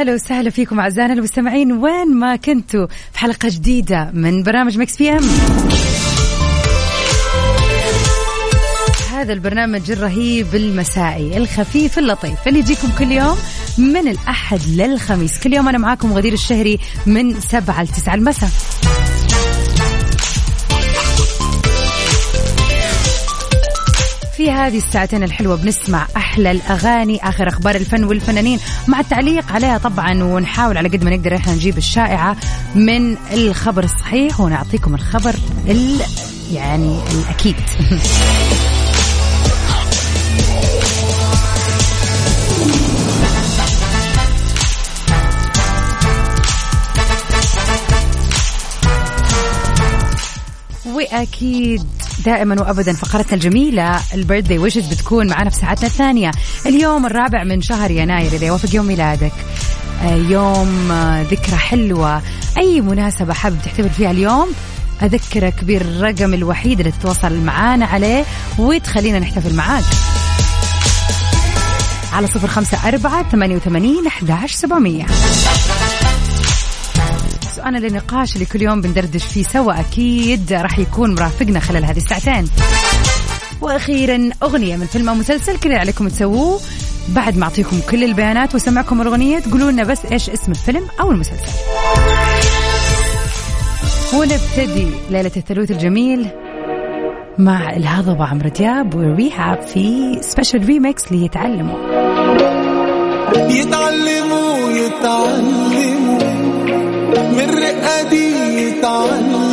هلا وسهلا فيكم أعزائنا المستمعين. وين ما كنتوا في حلقة جديدة من برنامج Mix PM هذا البرنامج الرهيب المسائي الخفيف اللطيف اللي يجيكم كل يوم من الأحد للخميس. كل يوم أنا معاكم غدير الشهري من سبعة لتسعة المساء. في هذه الساعتين الحلوة بنسمع أحلى الأغاني آخر أخبار الفن والفنانين. مع التعليق عليها طبعا ونحاول على قد ما نقدر إحنا نجيب الشائعة من الخبر الصحيح ونعطيكم الخبر ال يعني الأكيد. وأكيد دائما وابدا فقرتنا الجميلة البيرثدي ويشز بتكون معنا في ساعتنا الثانية. اليوم الرابع من شهر يناير إذا يوافق يوم ميلادك. آه، يوم آه، ذكرى حلوة. أي مناسبة حابب تحتفل فيها اليوم أذكرك بالرقم الوحيد اللي تتواصل معانا عليه وتخلينا نحتفل معاك. على صفر خمسة أربعة ثمانية وثمانين أحداش سبعمية. سؤالنا للنقاش اللي كل يوم بندردش فيه سوا. أكيد راح يكون مرافقنا خلال هذه الساعتين. وأخيرا أغنية من فيلم أو مسلسل كل اللي عليكم تسووه. بعد ما أعطيكم كل البيانات واسمعكم الأغنية تقولوا لنا بس إيش اسم الفيلم أو المسلسل. ونبتدي ليلة الثلوث الجميل مع الهضبة عمرو دياب وريهاب في special remix ليتعلموا. يتعلموا يتعلموا. من رقادي يتعلموا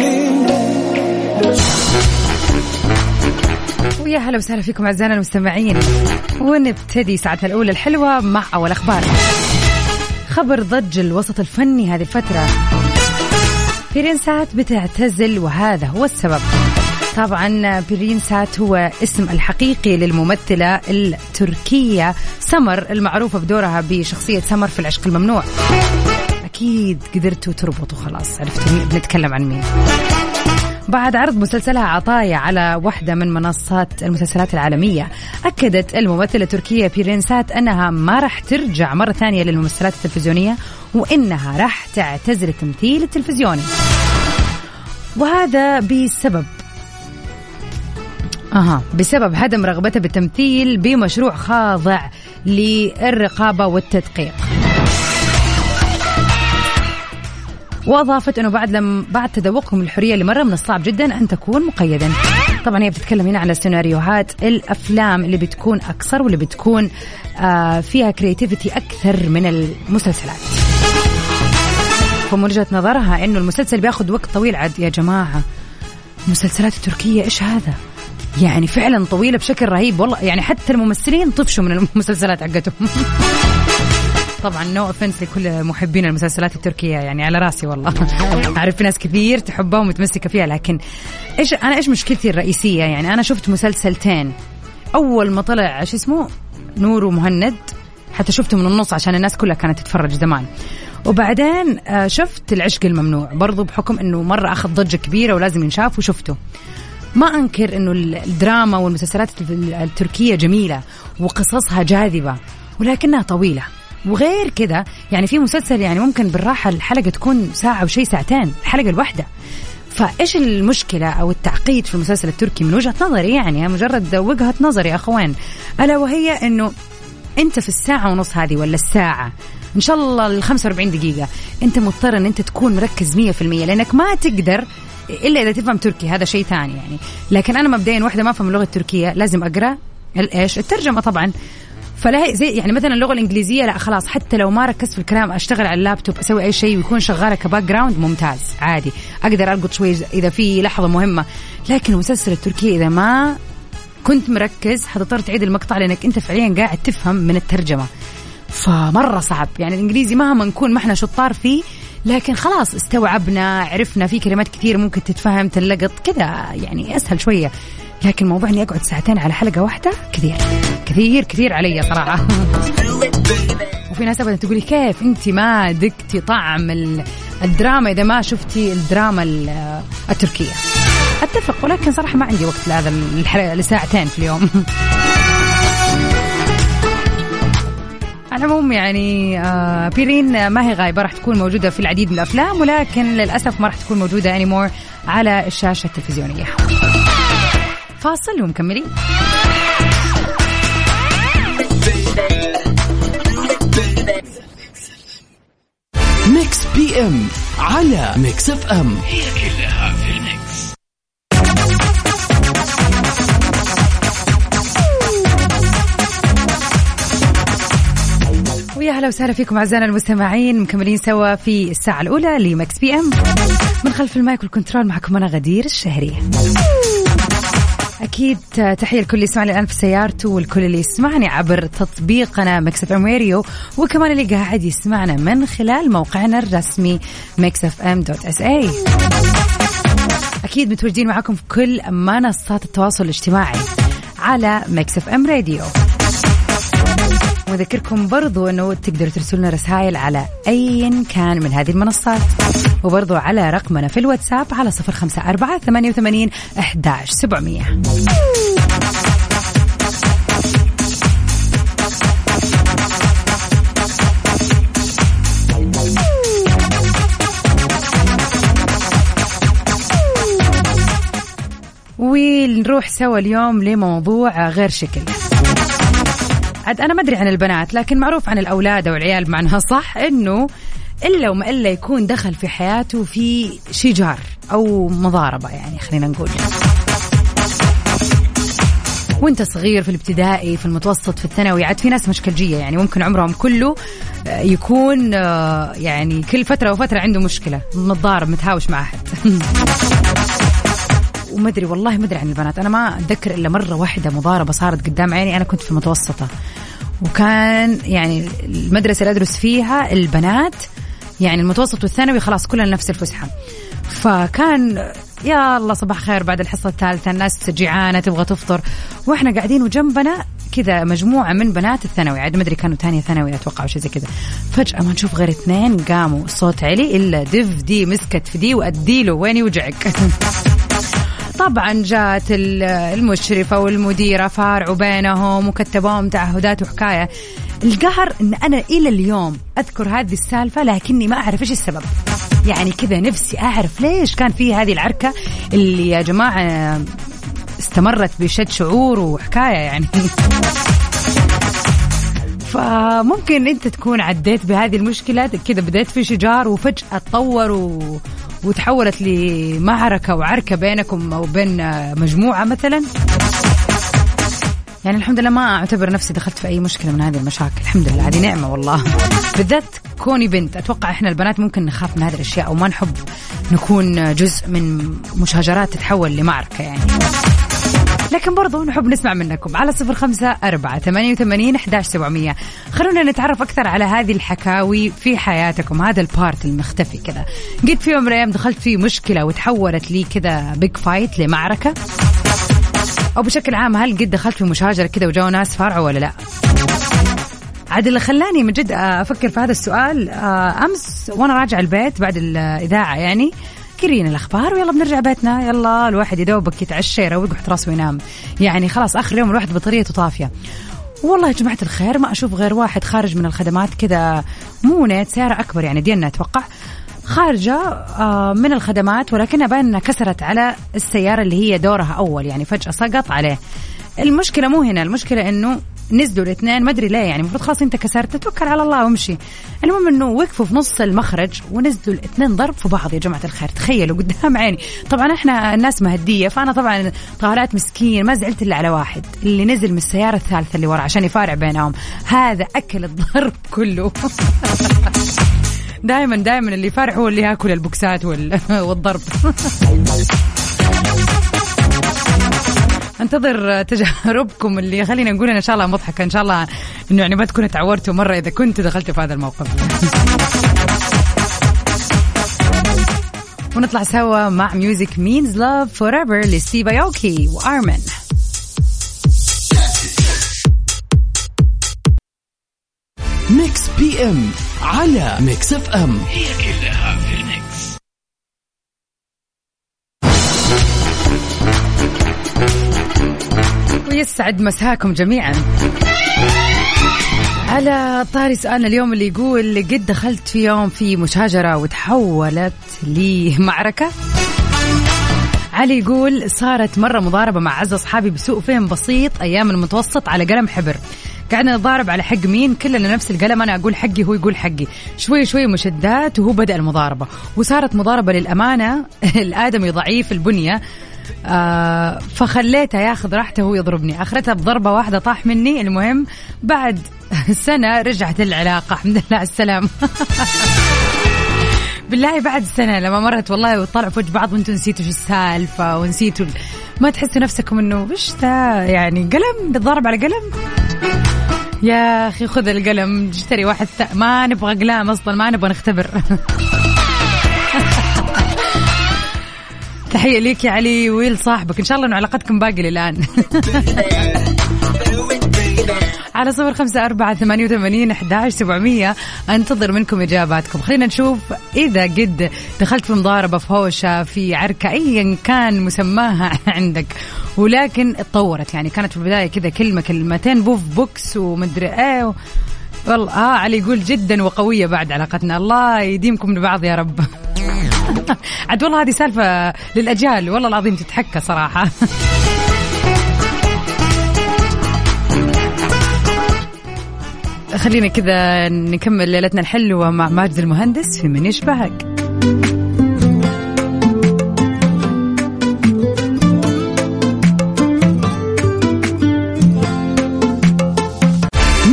ويا هلا وسهلا فيكم أعزائنا المستمعين. ونبتدي ساعتنا الأولى الحلوة مع أول أخبار. خبر ضج الوسط الفني هذه الفترة. بيرين سات بتعتزل وهذا هو السبب. طبعا بيرين سات هو اسم الحقيقي للممثلة التركية سمر المعروفة بدورها بشخصية سمر في العشق الممنوع. أكيد قدرتوا تربطوا خلاص عرفتوا بنتكلم عن مين. بعد عرض مسلسلها عطايا على واحدة من منصات المسلسلات العالمية أكدت الممثلة التركية بيرينسات أنها ما راح ترجع مرة ثانية للممثلات التلفزيونية وإنها راح تعتزل التمثيل التلفزيوني. وهذا بسبب أها بسبب عدم رغبتها بالتمثيل بمشروع خاضع للرقابة والتدقيق. وأضافت أنه بعد لم بعد تذوقهم الحرية لمره من الصعب جدا أن تكون مقيدا. طبعا هي بتتكلم هنا على سيناريوهات الأفلام اللي بتكون اقصر واللي بتكون آه فيها كرياتيفيتي أكثر من المسلسلات. فمن وجهة نظرها إنه المسلسل بياخذ وقت طويل عاد يا جماعة المسلسلات التركيه إيش هذا؟ يعني فعلا طويلة بشكل رهيب والله يعني حتى الممثلين طفشوا من المسلسلات حقتهم. طبعا no offense لكل محبين المسلسلات التركيه يعني على راسي والله. أعرف ناس كثير تحبها ومتمسكه فيها لكن إيش أنا إيش مشكلتي الرئيسية؟ يعني أنا شفت مسلسلتين. أول ما طلع شو اسمه؟ نور ومهند. حتى شفته من النص عشان الناس كلها كانت تتفرج زمان. وبعدين آه، شفت العشق الممنوع. برضو بحكم إنه مرة أخذ ضجة كبيرة ولازم ينشاف وشفته. ما أنكر إنه الدراما والمسلسلات التركية جميلة وقصصها جاذبة ولكنها طويلة. وغير كذا يعني في مسلسل يعني ممكن بالراحة الحلقة تكون ساعة وشي ساعتين الحلقة الواحدة. فإيش المشكلة أو التعقيد في المسلسل التركي من وجهة نظري يعني؟ مجرد وجهة نظري أخوان. ألا وهي إنه أنت في الساعة ونص هذه ولا الساعة؟ إن شاء الله ال 45 دقيقة. أنت مضطر إن أنت تكون مركز 100% لأنك ما تقدر إلا إذا تفهم تركي هذا شيء ثاني يعني. لكن أنا مبدئيا واحدة ما أفهم اللغة التركية لازم أقرأ إيش؟ الترجمة طبعا. فلا زي يعني مثلا اللغة الإنجليزية لا خلاص حتى لو ما ركزت في الكلام أشتغل على اللابتوب أسوي أي شيء ويكون شغالة ك background ممتاز عادي. أقدر ألقط شوي اذا في لحظة مهمة. لكن المسلسل التركي إذا ما كنت مركز حتضطر تعيد المقطع لأنك أنت فعليا قاعد تفهم من الترجمة. فمرة صعب. يعني الإنجليزي مهما نكون ما إحنا شطار فيه لكن خلاص استوعبنا عرفنا في كلمات كثير ممكن تتفهم تنلقط كذا يعني أسهل شوية. لكن موضوع إني أقعد ساعتين على حلقة واحدة كثير. كثير كثير علي صراحة. وفي ناس ابدا تقولي كيف أنت ما دقتي طعم الدراما إذا ما شفتي الدراما التركية؟ أتفق ولكن صراحة ما عندي وقت لهذا لساعتين في اليوم. على العموم يعني آه بيرين ما هي غايبة راح تكون موجودة في العديد من الأفلام ولكن للأسف ما راح تكون موجودة انيمور على الشاشة التلفزيونية. فاصل ومكملين. Mix PM على Mix FM هي كلها في ال mix ويا هلا وسهلا فيكم أعزائنا المستمعين. مكملين سوا في الساعة الأولى ل Mix PM من خلف ال mic وال control معكم أنا غدير الشهري. أكيد تحية لكل اللي يسمعني الآن في سيارته والكل اللي يسمعني عبر تطبيقنا Mix FM Radio وكمان اللي قاعد يسمعنا من خلال موقعنا الرسمي Mix FM dot SA أكيد متواجدين معكم في كل منصات التواصل الاجتماعي على Mix FM Radio وذكركم برضو أنه تقدروا ترسلنا رسائل على أي كان من هذه المنصات. وبرضو على رقمنا في الواتساب على صفر خمسة أربعة ثمانية وثمانين أحداش سبعمية. ونروح سوا اليوم لموضوع غير شكل. عاد أنا ما أدري عن البنات لكن معروف عن الأولاد أو العيال بمعناها صح إنه إلا وما إلا يكون دخل في حياته في شجار أو مضاربة يعني خلينا نقول. وأنت صغير في الابتدائي في المتوسط في الثانوي عاد في ناس مشكلجية يعني ممكن عمرهم كله آه، يكون آه، يعني كل فترة وفتره عنده مشكلة متضارب متهاوش مع أحد. وما أدري والله ما أدري عن البنات. أنا ما أتذكر إلا مرة واحدة مضاربة صارت قدام عيني أنا كنت في المتوسطة. وكان يعني المدرسة اللي أدرس فيها البنات يعني المتوسط والثانوي خلاص كلنا نفس الفسحة. فكان يا الله صباح خير بعد الحصة الثالثة الناس جيعانه تبغى تفطر. وإحنا قاعدين وجنبنا كذا مجموعة من بنات الثانوي عاد ما أدري كانوا ثانية ثانوي أتوقع أو شيء زي كذا. فجأة ما نشوف غير اثنين قاموا الصوت علي إلا دف دي مسكت في دي وأدي له وين يوجعك. طبعا جات المشرفة والمديرة فارعوا بينهم وكتبوهم تعهدات وحكاية. القهر إن أنا إلى اليوم أذكر هذه السالفة لكني ما أعرف إيش السبب. يعني كذا نفسي أعرف ليش كان في هذه العركة اللي يا جماعة استمرت بشد شعور وحكاية يعني. فممكن انت تكون عديت بهذه المشكلة كذا بديت في شجار وفجأة تطور و... وتحولت لمعركة وعركة بينكم أو بين مجموعة مثلا. يعني الحمد لله ما أعتبر نفسي دخلت في أي مشكلة من هذه المشاكل. الحمد لله هذه نعمة والله. بالذات كوني بنت. أتوقع إحنا البنات ممكن نخاف من هذه الأشياء وما نحب نكون جزء من مشاجرات تتحول لمعركة يعني. لكن برضو نحب نسمع منكم على صفر خمسة أربعة ثمانية وثمانين أحداش سبعمية. خلونا نتعرف أكثر على هذه الحكاوي في حياتكم. هذا ال part المختفي كذا. قد في يوم من الأيام دخلت في مشكلة وتحولت لي كذا big fight لمعركة. أو بشكل عام هل قد دخلت في مشاجرة كذا وجاوا ناس فارعوا ولا لا؟ عاد اللي خلاني من جد أفكر في هذا السؤال آه، أمس وأنا راجع البيت بعد الإذاعة يعني قرينا الأخبار؟ ويلا بنرجع بيتنا. يلا الواحد يدوبك يتعشى يروق ويحط راسه وينام. يعني خلاص آخر يوم الواحد بطاريته طافية. والله يا جماعة الخير ما أشوف غير واحد خارج من الخدمات كذا. مو نت سيارة أكبر يعني دينا أتوقع. خارجة آه، من الخدمات ولكنها باين أنها كسرت على السيارة اللي هي دورها أول يعني فجأة سقط عليه. المشكلة مو هنا المشكلة أنه نزلوا الاثنين ما أدري ليه يعني المفروض خلاص أنت كسرت توكل على الله وامشي. المهم إنه وقفوا في نص المخرج ونزلوا الاثنين ضرب في بعض يا جماعة الخير تخيلوا قدام عيني. طبعا إحنا الناس مهدية فأنا طبعا طهارات مسكين ما زعلت إلا على واحد اللي نزل من السيارة الثالثة اللي ورا عشان يفارع بينهم. هذا أكل الضرب كله. دائما دائما اللي يفارع هو اللي ياكل البوكسات والضرب. انتظر تجاربكم اللي خلينا نقول إن شاء الله مضحكة إن شاء الله إنه يعني ما تكونوا تعورتوا مرة إذا كنتوا دخلتوا في هذا الموقف. ونطلع سوا مع Music Means Love Forever ل Steve Aoki و Armin. Mix PM على Mix FM هي كلها في ال mix. ويسعد مساكم جميعا. على طاري سؤالنا اليوم اللي يقول قد دخلت في يوم في مشاجرة وتحولت لمعركة؟ علي يقول صارت مرة مضاربة مع عز أصحابي بسوء فهم بسيط أيام المتوسط على قلم حبر. قعدنا نتضارب على حق مين؟ كلنا نفس القلم أنا أقول حقي هو يقول حقي. شوي شوي مشدات وهو بدأ المضاربة. وصارت مضاربة للأمانة الآدمي ضعيف البنية. آه فخليته ياخذ راحته وهو يضربني. أخرتها بضربة واحدة طاح مني. المهم بعد سنة رجعت العلاقه الحمد لله على السلامة. بالله بعد سنة لما مرت والله وطلعوا وجه بعض وأنتم نسيتوا شو السالفة ونسيتوا ما تحسوا نفسكم إنه وش ذا؟ يعني قلم؟ بتضارب على قلم؟ يا أخي خذ القلم اشتري واحد ث... ما نبغى اقلام أصلا ما نبغى نختبر. تحية ليك يا علي ويل صاحبك إن شاء الله إنه علاقتكم باقي للآن. على صفر خمسة أربعة ثمانية وثمانين أحداش سبعمية. أنتظر منكم إجاباتكم. خلينا نشوف إذا قد دخلت في مضاربة في هوشة في عركة أيا كان مسماها عندك ولكن اتطورت يعني كانت في البداية كذا كلمة كلمتين بوف بوكس ومدري إيه والله آه علي يقول جدا وقوية بعد علاقتنا. الله يديمكم لبعض يا رب. عاد والله هذه سالفة للأجيال والله العظيم تتحكى صراحة. خلينا كذا نكمل ليلتنا الحلوة مع ماجد المهندس في من يشبهك.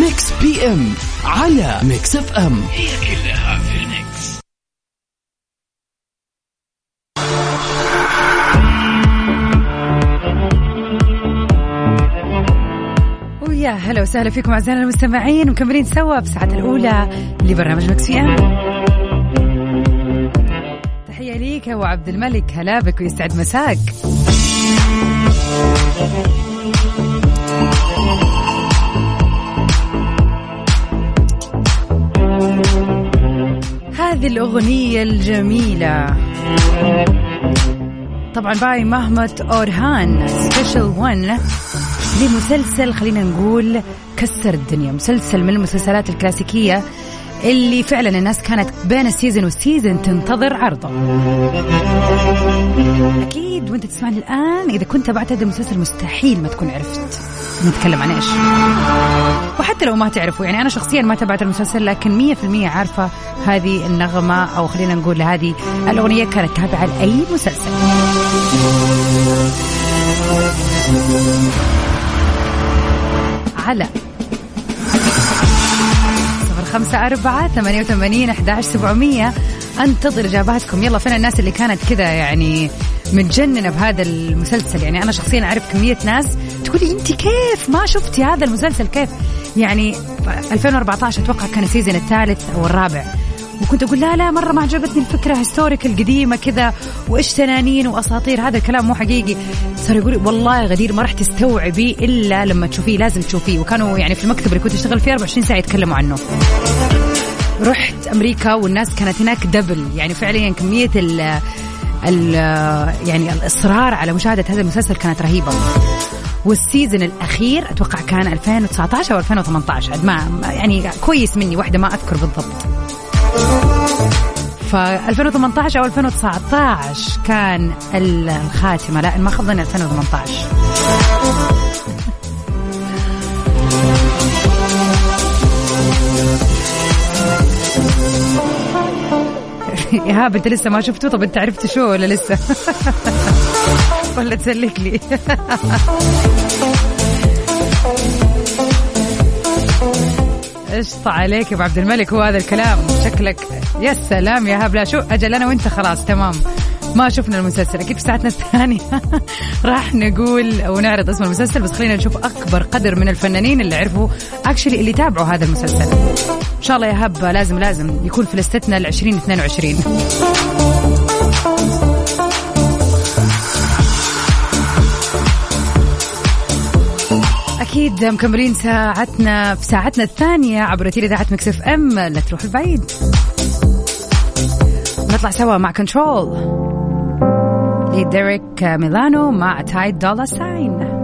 Mix PM على Mix FM هي وسهلا فيكم أعزائنا المستمعين مكملين سوا بساعة الأولى لبرنامج Mix PM. تحية ليك أبو عبد الملك هلا بك ويسعد مساك. هذه الأغنية الجميلة. طبعا by Mahmut Orhan special 1 لمسلسل خلينا نقول كسر الدنيا. مسلسل من المسلسلات الكلاسيكية اللي فعلا الناس كانت بين ال season وال season تنتظر عرضه. أكيد وأنت تسمعني الآن إذا كنت تابعت هذا المسلسل مستحيل ما تكون عرفت نتكلم عن إيش. وحتى لو ما تعرفوا يعني أنا شخصيا ما تابعت المسلسل لكن مية في المية عارفة هذه النغمة أو خلينا نقول هذه الأغنية كانت تابعة لأي مسلسل. على صفر خمسة أربعة ثمانية وثمانين أحداش سبعمية. أنتظر إجاباتكم. يلا فين الناس اللي كانت كذا يعني متجننة بهذا المسلسل؟ يعني أنا شخصيا أعرف كمية ناس تقولي أنت كيف ما شفتي هذا المسلسل؟ كيف؟ يعني 2014 أتوقع كان ال season الثالث أو الرابع. وكنت أقول لا لا مرة ما عجبتني الفكرة historic القديمه كذا وإيش تنانين وأساطير هذا الكلام مو حقيقي. صار يقول والله غدير ما راح تستوعبي إلا لما تشوفيه لازم تشوفيه. وكانوا يعني في المكتب اللي كنت أشتغل فيه 24 ساعة يتكلموا عنه. رحت أمريكا والناس كانت هناك double يعني فعليا كمية ال يعني الإصرار على مشاهدة هذا المسلسل كانت رهيبة. والسيزون الأخير أتوقع كان 2019 أو 2018 ما يعني كويس مني واحدة ما أذكر بالضبط. ف 2018 أو 2019 كان الخاتمة لا ما خضنا 2018 ايهاب انت لسه ما شفته طب أنت عرفت شو ولا لسه؟ ولا تسلك لي؟ قشطة عليك يا أبو عبد الملك هو هذا الكلام. شكلك يا سلام يا هاب لا شو أجل أنا وأنت خلاص تمام. ما شفنا المسلسل أكيد في ساعتنا الثانية. راح نقول ونعرض اسم المسلسل بس خلينا نشوف أكبر قدر من الفنانين اللي عرفوا اكشلي اللي تابعوا هذا المسلسل. إن شاء الله يا رب لازم لازم يكون في لستنا ال 2022 أكيد مكملين ساعتنا في ساعتنا الثانية عبر أثير Mix FM. لا تروحوا بعيد نطلع سوا مع Control ل Derrick Milano مع Ty Dolla $ign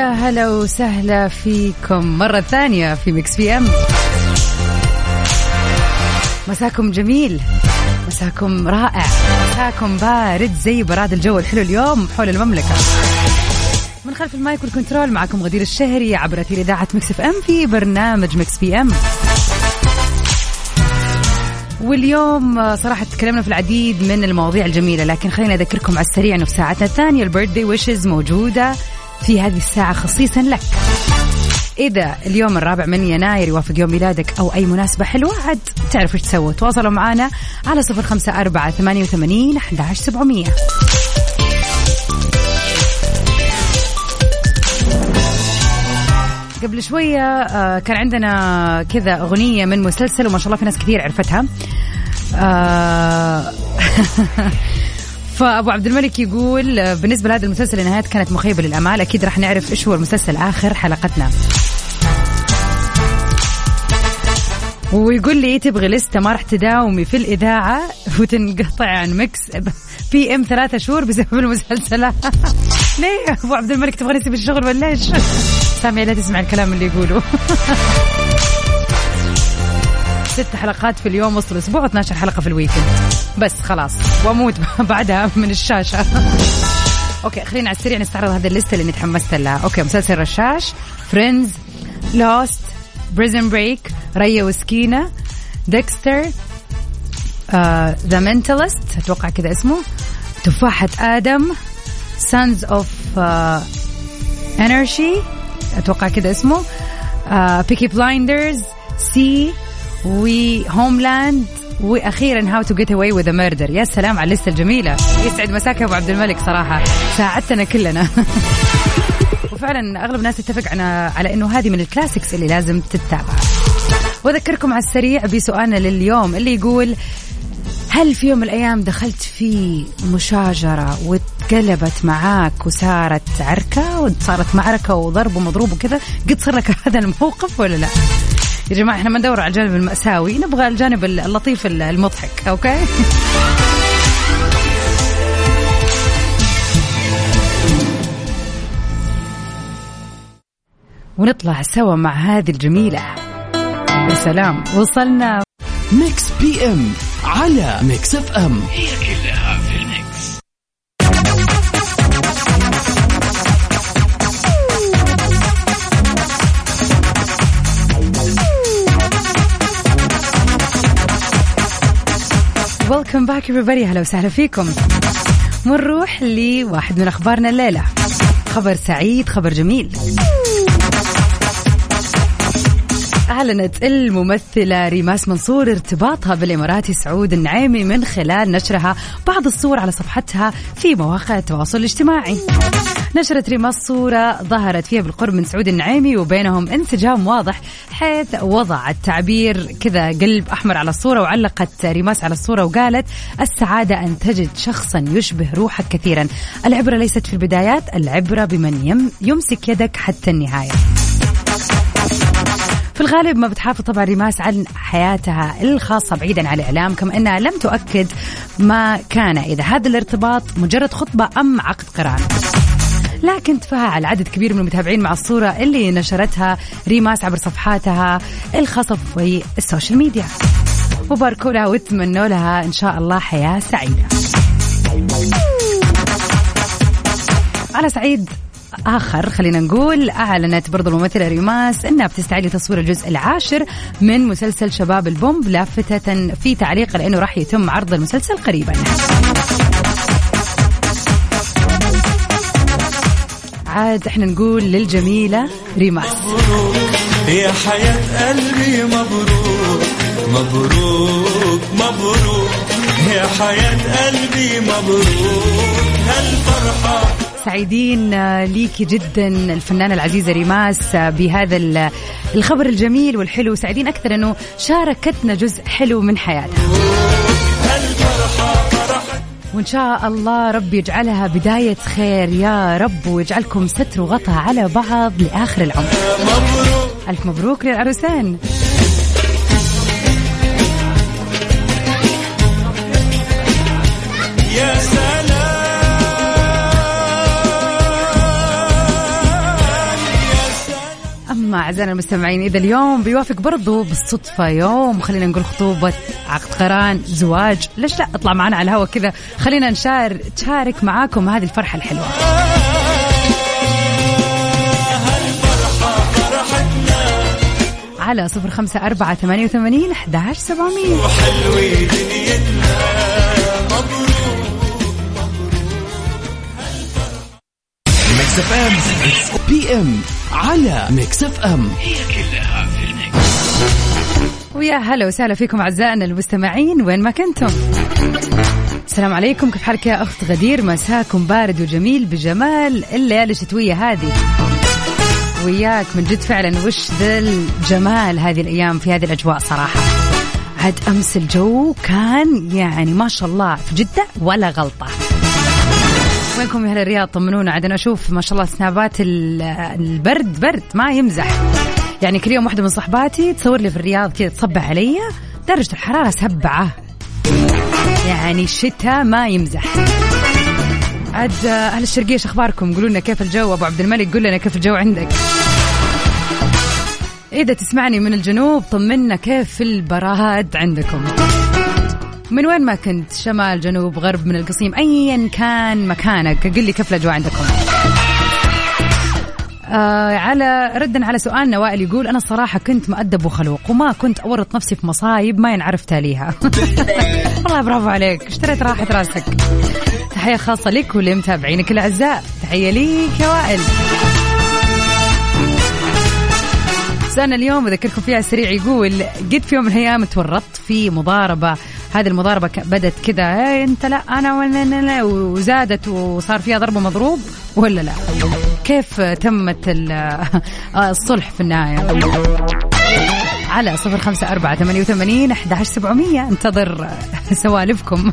هلا وسهلا فيكم مرة ثانية في Mix PM مساكم جميل مساكم رائع مساكم بارد زي براد الجو الحلو اليوم حول المملكة. من خلف ال mic وال control معكم غدير الشهري عبر أثير إذاعة Mix FM في برنامج Mix PM واليوم صراحة تكلمنا في العديد من المواضيع الجميلة لكن خلينا أذكركم على السريع أنه في ساعتنا الثانية ال birthday wishes موجودة. في هذه الساعة خصيصا لك. إذا اليوم الرابع من يناير يوافق يوم ميلادك أو أي مناسبة حلوة عاد تعرف إيش تسوي. تواصلوا معنا على صفر خمسة أربعة ثمانية وثمانين أحد سبعمية. قبل شوية آه، كان عندنا كذا أغنية من مسلسل وما شاء الله في ناس كثير عرفتها. آه، فأبو عبد الملك يقول آه، بالنسبة لهذا المسلسل النهايات كانت مخيبة للأمال أكيد راح نعرف إيش هو المسلسل آخر حلقتنا. ويقول لي تبغي لسته ما راح تداومي في الإذاعة؟ وتنقطع عن Mix PM ثلاثة شهور بسبب المسلسلات ليه؟ أبو عبد الملك تبغى تسيب الشغل ولا إيش؟ سامي لا تسمع الكلام اللي يقوله. ست حلقات في اليوم وسط الأسبوع و12 حلقة في ال weekend. بس خلاص وأموت بعدها من الشاشة. okay خلينا على السريع نستعرض هذه الليستة اللي تحمست لها. okay مسلسل رشاش Friends Lost Prison Break ريا وسكينة Dexter The Mentalist أتوقع كذا اسمه تفاحة آدم Sons of Anarchy أتوقع كذا اسمه Peaky Blinders See و Homeland وأخيرا How to Get Away with Murder يا سلام على اللسته الجميلة. يسعد مساك أبو عبد الملك صراحة. ساعدتنا كلنا. وفعلا أغلب الناس تتفق على على إنه هذه من ال classics اللي لازم تتابع. وأذكركم على السريع بسؤالنا لليوم اللي يقول هل في يوم من الأيام دخلت في مشاجرة وتقلبت معاك وصارت عركة وصارت معركة وضرب ومضروب وكذا؟ قد صار لك هذا الموقف ولا لا؟ يا جماعة إحنا ما ندور على الجانب المأساوي نبغى الجانب اللطيف المضحك okay؟ ونطلع سوا مع هذه الجميلة. يا سلام وصلنا. Mix PM على Mix FM. هي كلها welcome back everybody. هلا وسهلا فيكم ونروح لواحد من أخبارنا الليلة. خبر سعيد خبر جميل. أعلنت الممثلة ريماس منصور ارتباطها بالإماراتي سعود النعيمي من خلال نشرها بعض الصور على صفحتها في مواقع التواصل الاجتماعي. نشرت ريماس صورة ظهرت فيها بالقرب من سعود النعيمي وبينهم انسجام واضح حيث وضعت تعبير كذا قلب أحمر على الصورة وعلقت ريماس على الصورة وقالت السعادة أن تجد شخصا يشبه روحك كثيرا. العبرة ليست في البدايات العبرة بمن يمسك يدك حتى النهاية. في الغالب ما بتحافظ طبعا ريماس عن حياتها الخاصة بعيدا عن الإعلام كما أنها لم تؤكد ما كان إذا. هذا الارتباط مجرد خطبة أم عقد قران لكن تفاعل عدد كبير من المتابعين مع الصورة اللي نشرتها ريماس عبر صفحاتها الخاصة في السوشيال ميديا. وباركوا لها وتمنوا لها إن شاء الله حياة سعيدة. على صعيد آخر خلينا نقول أعلنت برضو الممثلة ريماس أنها بتستعد لتصوير الجزء العاشر من مسلسل شباب البومب لافتة في تعليق لأنه راح يتم عرض المسلسل قريبا. عاد إحنا نقول للجميلة ريماس. يا حياة قلبي مبروك مبروك مبروك. يا حياة قلبي مبروك. هالفرحة. سعيدين ليكي جدا الفنانة العزيزة ريماس بهذا الخبر الجميل والحلو. سعيدين أكثر أنه شاركتنا جزء حلو من حياتها. وإن شاء الله رب يجعلها بداية خير. يا رب ويجعلكم ستر وغطى على بعض لآخر العمر. ألف مبروك للعروسين. أعزائنا المستمعين. إذا اليوم بيوافق برضو بالصدفة يوم خلينا نقول خطوبة عقد قران زواج. ليش لا؟ اطلع معنا على الهواء كذا. خلينا نشار تشارك معاكم هذه الفرحة الحلوة. على صفر خمسة أربعة ثمانية وثمانين أحداش سبعمية. وحلوة دنيتنا Mix FM. PM على Mix FM. ويا هلا وسهلا فيكم أعزائنا المستمعين وين ما كنتم؟ السلام عليكم كيف حالك يا أخت غدير؟ مساكم بارد وجميل بجمال الليالي الشتوية هذه. وياك من جد فعلا وش ذا الجمال هذه الأيام في هذه الأجواء صراحة. عاد أمس الجو كان يعني ما شاء الله في جدة ولا غلطة. وينكم يا أهل الرياض طمنونا عاد أنا أشوف ما شاء الله سنابات ال- البرد برد ما يمزح. يعني كل يوم واحدة من صحباتي تصور لي في الرياض كذا تصبح علي درجة الحرارة سبعة. يعني الشتاء ما يمزح. عاد أهل الشرقية أخباركم؟ قولوا لنا كيف الجو؟ أبو عبد الملك قول لنا كيف الجو عندك. إذا تسمعني من الجنوب طمنا كيف البراد عندكم. من وين ما كنت شمال جنوب غرب من القصيم ايا كان مكانك. قل لي كيف الأجواء عندكم. آه على ردا على سؤالنا وائل يقول أنا الصراحه كنت مؤدب وخلوق وما كنت أورط نفسي في مصايب ما ينعرف تاليها والله برافو عليك اشتريت راحة راسك. تحية خاصة لك ولمتابعينك الأعزاء. تحية ليك يا وائل. سؤالنا اليوم أذكركم فيها سريع يقول قد في يوم من الأيام تورطت في مضاربة هذه المضاربة ك- بدت كذا. "إيه أنت لا لا وزادت وصار فيها ضرب مضروب ولا لا؟ كيف تمت آه، الصلح في النهاية؟ على صفر خمسة أربعة ثمانية وثمانين أحد سبعمية. انتظر سوالفكم.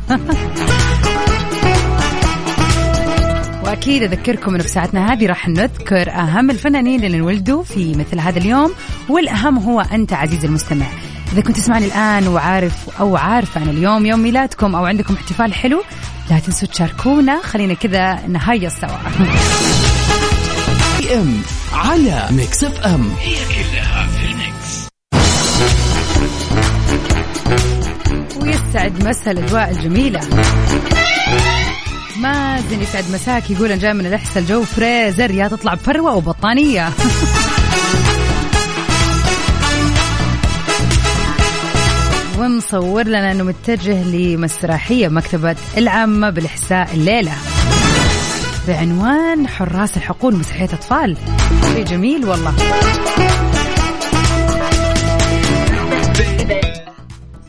وأكيد أذكركم إنه في ساعتنا هذه راح نذكر أهم الفنانين اللي انولدوا في مثل هذا اليوم والأهم هو أنت عزيزي المستمع. إذا كنت تسمعني الآن وعارف أو عارفة ان اليوم يوم ميلادكم أو عندكم احتفال حلو لا تنسوا تشاركونا. خلينا كذا نهيص سوا PM على Mix FM. ويسعد مسا الأجواء الجميلة. مازن يسعد مساك يقول أنا جاي من الاحساء الجو فريزر يا تطلع بفروه وبطانية. ومصور لنا إنه متجه لمسرحية مكتبة العامة بالإحساء الليلة. بعنوان حراس الحقول مسرحية أطفال. شيء جميل والله.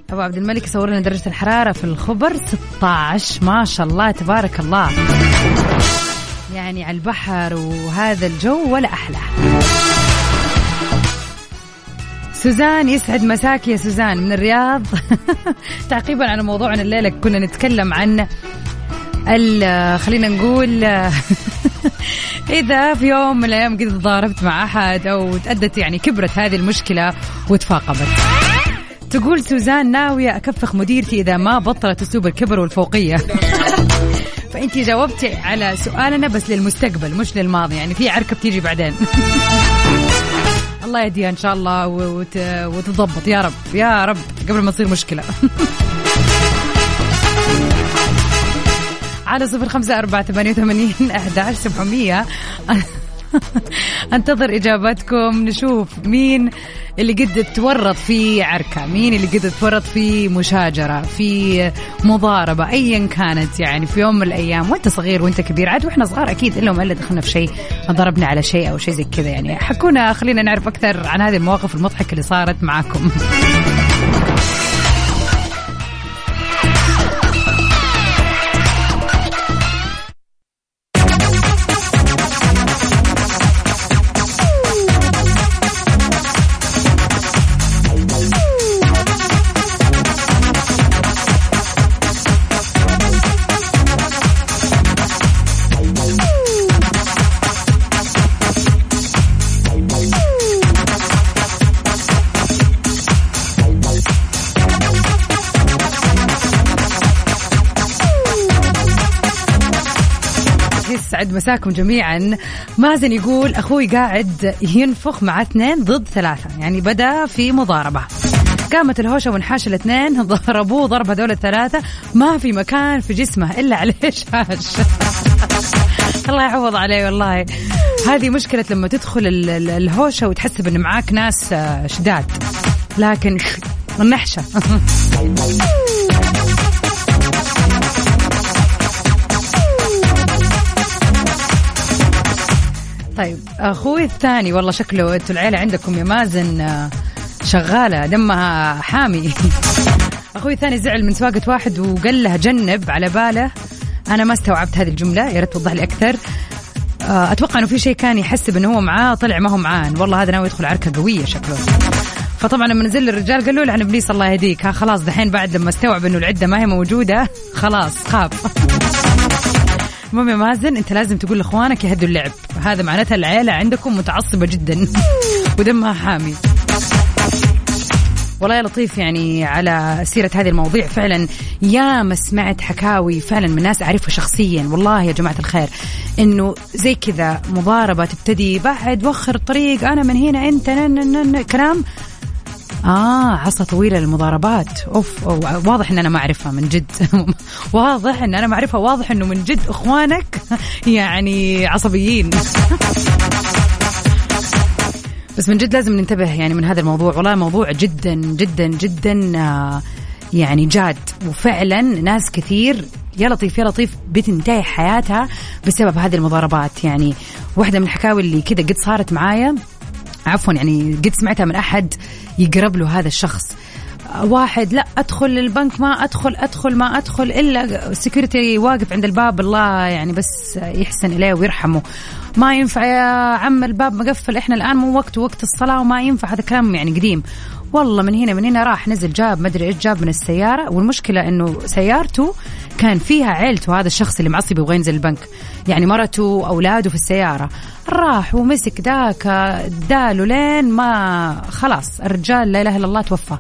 أبو عبد الملك يصور لنا درجة الحرارة في الخبر 16 ما شاء الله تبارك الله. يعني على البحر وهذا الجو ولا أحلى. سوزان يسعد مساك يا سوزان من الرياض. تعقيبا على موضوعنا الليلة كنا نتكلم عن خلينا نقول إذا في يوم من الأيام قد ضاربت مع أحد أو تأدت يعني كبرت هذه المشكلة وتفاقمت. تقول سوزان ناوية أكفخ مديرتي إذا ما بطلت أسلوب الكبر والفوقية. فأنت جاوبتي على سؤالنا بس للمستقبل مش للماضي يعني في عركة بتيجي بعدين. الله يهديها إن شاء الله وت... وتضبط. يا رب يا رب قبل ما تصير مشكلة. على صفر خمسة أربعة ثمانية وثمانين أحد سبعمية. انتظر اجاباتكم نشوف مين اللي قد تورط في عركة مين اللي قد تورط في مشاجرة في مضاربة ايا كانت يعني في يوم من الأيام وأنت صغير وأنت كبير عاد وإحنا صغار أكيد إلا الا دخلنا في شيء ضربنا على شيء أو شيء زي كذا يعني. حكونا خلينا نعرف أكثر عن هذه المواقف المضحكة اللي صارت معاكم. مساكم جميعا. مازن يقول أخوي قاعد ينفخ مع اثنين ضد ثلاثة يعني بدأ في مضاربة. قامت الهوشة وانحاش الاثنين ضربوه ضرب هذول الثلاثة. ما في مكان في جسمه إلا عليه شاش. الله يعوض عليه والله. هذه مشكلة لما تدخل ال- ال- الهوشة وتحسب ان معاك ناس آه، شداد. لكن النحشة. طيب أخوي الثاني والله شكله أنتوا العيلة عندكم يا مازن آه، شغالة دمها حامي. أخوي الثاني زعل من سواقة واحد وقال له جنب على باله. أنا ما استوعبت هذه الجملة يا ريت توضح لي أكثر. آه، أتوقع إنه في شيء كان يحسب انه هو معاه طلع ما هو معاه. والله هذا ناوي يدخل عركة قوية شكله. فطبعا لما نزل الرجال قالوا له عن إبليس الله يهديك. ها خلاص دحين بعد لما استوعب إنه العدة ما هي موجودة خلاص خاف المهم يا مازن أنت لازم تقول لأخوانك يهدوا اللعب. هذا معناتها العيله عندكم متعصبة جدا. ودمها حامي. والله يا لطيف يعني على سيرة هذه المواضيع فعلا يا ما سمعت حكاوي فعلا من ناس أعرفها شخصيا. والله يا جماعة الخير إنه زي كذا مضاربة تبتدي بعد وخر الطريق أنا من هنا أنت كلام. آه عصا طويلة للمضاربات. أوه واضح إن أنا ما أعرفها من جد. واضح إن أنا ما أعرفها. واضح إنه من جد إخوانك يعني عصبيين. بس من جد لازم ننتبه يعني من هذا الموضوع. والله موضوع جدا جدا جدا آه، يعني جاد. وفعلا ناس كثير يا لطيف يا لطيف بتنتهي حياتها بسبب هذه المضاربات. يعني واحدة من الحكاوي اللي كذا قد صارت معايا عفوا يعني قد سمعتها من أحد يقرب له هذا الشخص. واحد لا أدخل البنك ما أدخل أدخل ما أدخل إلا السكيورتي واقف عند الباب الله يعني بس يحسن إليه ويرحمه. ما ينفع يا عم الباب مقفل إحنا الآن مو وقت وقت الصلاة وما ينفع هذا كلام يعني قديم. والله من هنا من هنا راح نزل جاب مدري إيش جاب من السيارة. والمشكلة إنه سيارته كان فيها عيلته هذا الشخص اللي معصب يبغى ينزل البنك. يعني مرته اولاده في السيارة. راح ومسك ذاك اداله لين ما خلاص الرجال لا إله إلا الله توفى.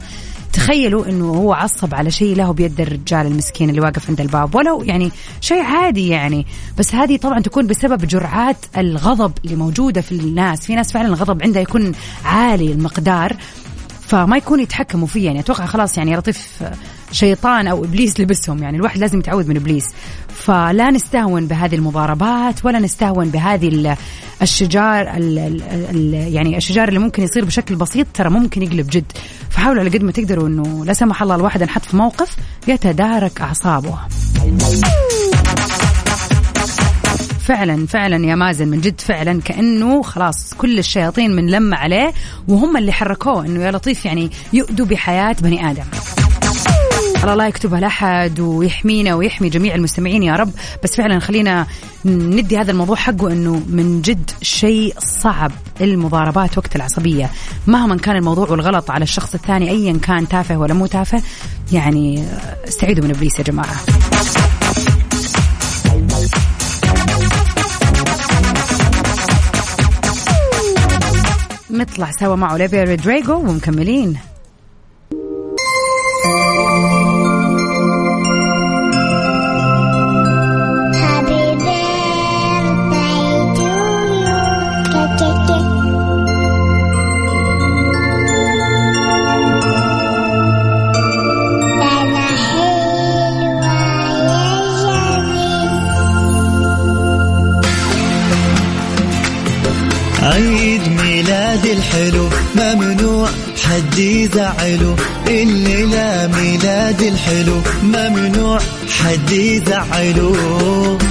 تخيلوا إنه هو عصب على شيء له بيد الرجال المسكين اللي واقف عند الباب. ولو يعني شيء عادي يعني. بس هذه طبعا تكون بسبب جرعات الغضب اللي موجودة في الناس. في ناس فعلا الغضب عندها يكون عالي المقدار. فما يكون يتحكموا فيه يعني أتوقع خلاص يعني لطيف شيطان أو إبليس لبسهم يعني الواحد لازم يتعوذ من إبليس. فلا نستهون بهذه المضاربات ولا نستهون بهذه ال- الشجار ال ال ال يعني الشجار اللي ممكن يصير بشكل بسيط ترى ممكن يقلب جد. فحاولوا على قد ما تقدروا إنه لا سمح الله الواحد انحط في موقف يتدارك أعصابه. فعلا فعلا يا مازن من جد فعلا كأنه خلاص كل الشياطين من لم عليه وهم اللي حركوه إنه يا لطيف يعني يؤدوا بحياة بني آدم. الله يكتبها لأحد ويحمينا ويحمي جميع المستمعين يا رب. بس فعلا خلينا ندي هذا الموضوع حقه إنه من جد شيء صعب المضاربات وقت العصبية. مهما كان الموضوع والغلط على الشخص الثاني ايا كان تافه ولا مو تافه يعني استعيدوا من إبليس يا جماعة. نطلع سوا مع اوليفيا رودريجو ومكملين. ميلاد الحلو ممنوع حد يزعله الليلة ميلاد الحلو ممنوع حد يزعله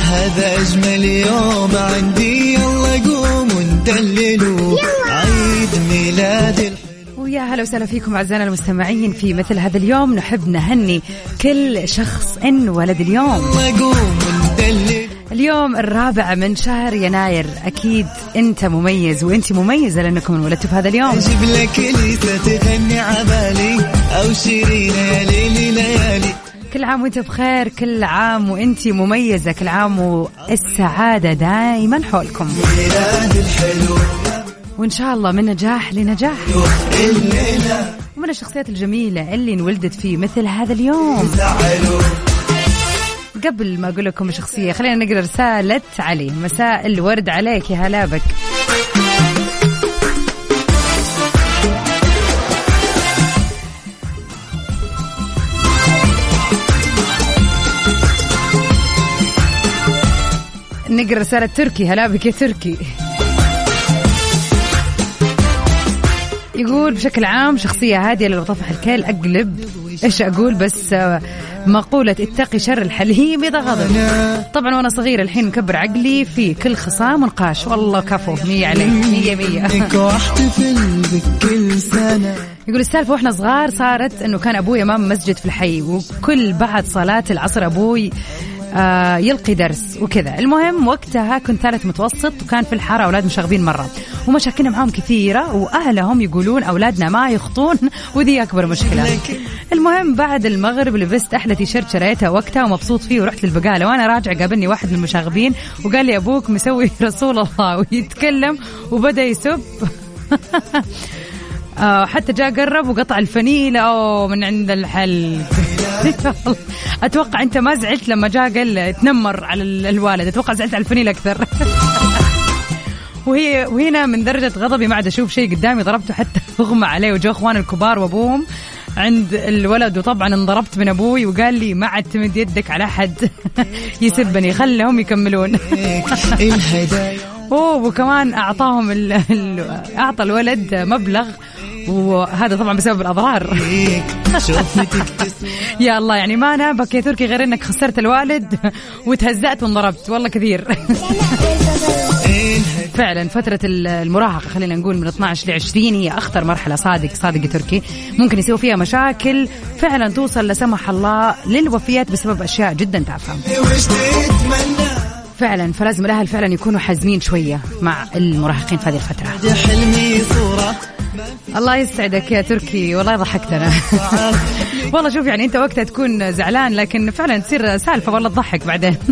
هذا أجمل يوم عندي يلا قوموا ندللوا عيد ميلاد الحلو. ويا هلا وسهلا فيكم أعزائنا المستمعين في مثل هذا اليوم. نحب نهني كل شخص إن ولد اليوم. يلا قوموا ندللوا اليوم الرابع من شهر يناير. أكيد أنت مميز وأنت مميزة لأنكم انولدتوا في هذا اليوم. أجيب لك ليسة تغني عبالي أو شيرين يا ليلي ليالي. كل عام وأنت بخير كل عام وأنت مميزة كل عام والسعادة دائما حولكم. وإن شاء الله من نجاح لنجاح. ومن الشخصيات الجميلة اللي انولدت في مثل هذا اليوم. قبل ما أقول لكم شخصية خلينا نقرأ رسالة علي. مساء الورد عليك يا هلا بك. نقرأ رسالة تركي. هلا بك يا تركي. يقول بشكل عام شخصية هادية لو طفح الكيل أقلب. إيش أقول بس آه، مقولة اتقي شر الحليم إذا غضب. طبعا وأنا صغير الحين مكبر عقلي في كل خصام ونقاش. والله كفو مية عليك مية مية. يقول السالفة وإحنا صغار صارت إنه كان أبوي أمام مسجد في الحي وكل بعد صلاة العصر أبوي يلقي درس وكذا. المهم وقتها كنت ثالث متوسط وكان في الحارة أولاد مشاغبين مرة. ومشاكلنا معاهم كثيرة وأهلهم يقولون أولادنا ما يخطون وذي أكبر مشكلة. المهم بعد المغرب لبست أحلى تيشيرت شريته وقتها ومبسوط فيه ورحت للبقالة. وأنا راجع قابلني واحد من المشاغبين وقال لي أبوك مسوي رسول الله ويتكلم وبدأ يسب. آه حتى جاء قرب وقطع الفنيلة أوه من عند الحل أتوقع أنت ما زعلت لما جاء قال تنمر على ال- الوالد. أتوقع زعلت على الفنيلة أكثر. وهي وهنا من درجة غضبي ما عاد أشوف شيء قدامي. ضربته حتى أغمى عليه. وجو إخوان الكبار وأبوهم عند الولد. وطبعا انضربت من أبوي وقال لي ما عاد تمد يدك على أحد. يسبني. خلهم يكملون. أوه وكمان أعطاهم ال... ال... أعطى الولد مبلغ وهذا طبعا بسبب الأضرار. يا الله يعني ما نابك يا تركي غير إنك خسرت الوالد وتهزأت وانضربت. والله كثير. فعلا فترة ال- المراهقة خلينا نقول من 12 ل 20 هي أخطر مرحلة. صادق صادق تركي. ممكن يصير فيها مشاكل. فعلا توصل لا سمح الله للوفيات بسبب أشياء جدا تافهة. فعلا فلازم الأهل فعلا يكونوا حازمين شوية مع المراهقين في هذه صورة الله يسعدك يا تركي والله ضحكتنا. والله شوف يعني أنت وقتها تكون زعلان لكن فعلا تصير سالفة والله تضحك بعدين.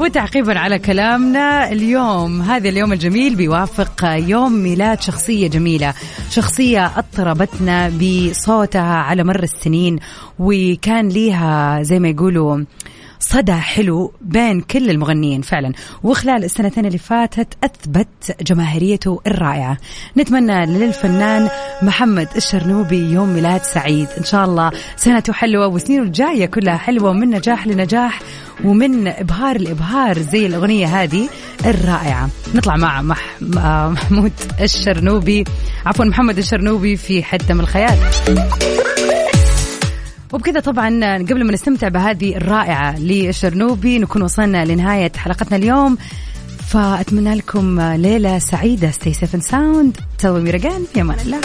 وتعقيبا على كلامنا اليوم. هذا اليوم الجميل بيوافق يوم ميلاد شخصية جميلة شخصية أطربتنا بصوتها على مر السنين وكان ليها زي ما يقولوا صدى حلو بين كل المغنيين فعلا. وخلال السنتين اللي فاتت أثبت جماهيريته الرائعة. نتمنى للفنان محمد الشرنوبي يوم ميلاد سعيد. إن شاء الله سنته حلوة وسنينه الجاية كلها حلوة ومن نجاح لنجاح ومن إبهار لإبهار زي الأغنية هذه الرائعة. نطلع مع مح... محمود الشرنوبي. عفوا محمد الشرنوبي في حتة من الخيال. وبكذا طبعا قبل ما نستمتع بهذه الرائعة للشرنوبي نكون وصلنا لنهاية حلقتنا اليوم. فأتمنى لكم ليلة سعيدة. Stay safe and sound. tell me again في أمان الله.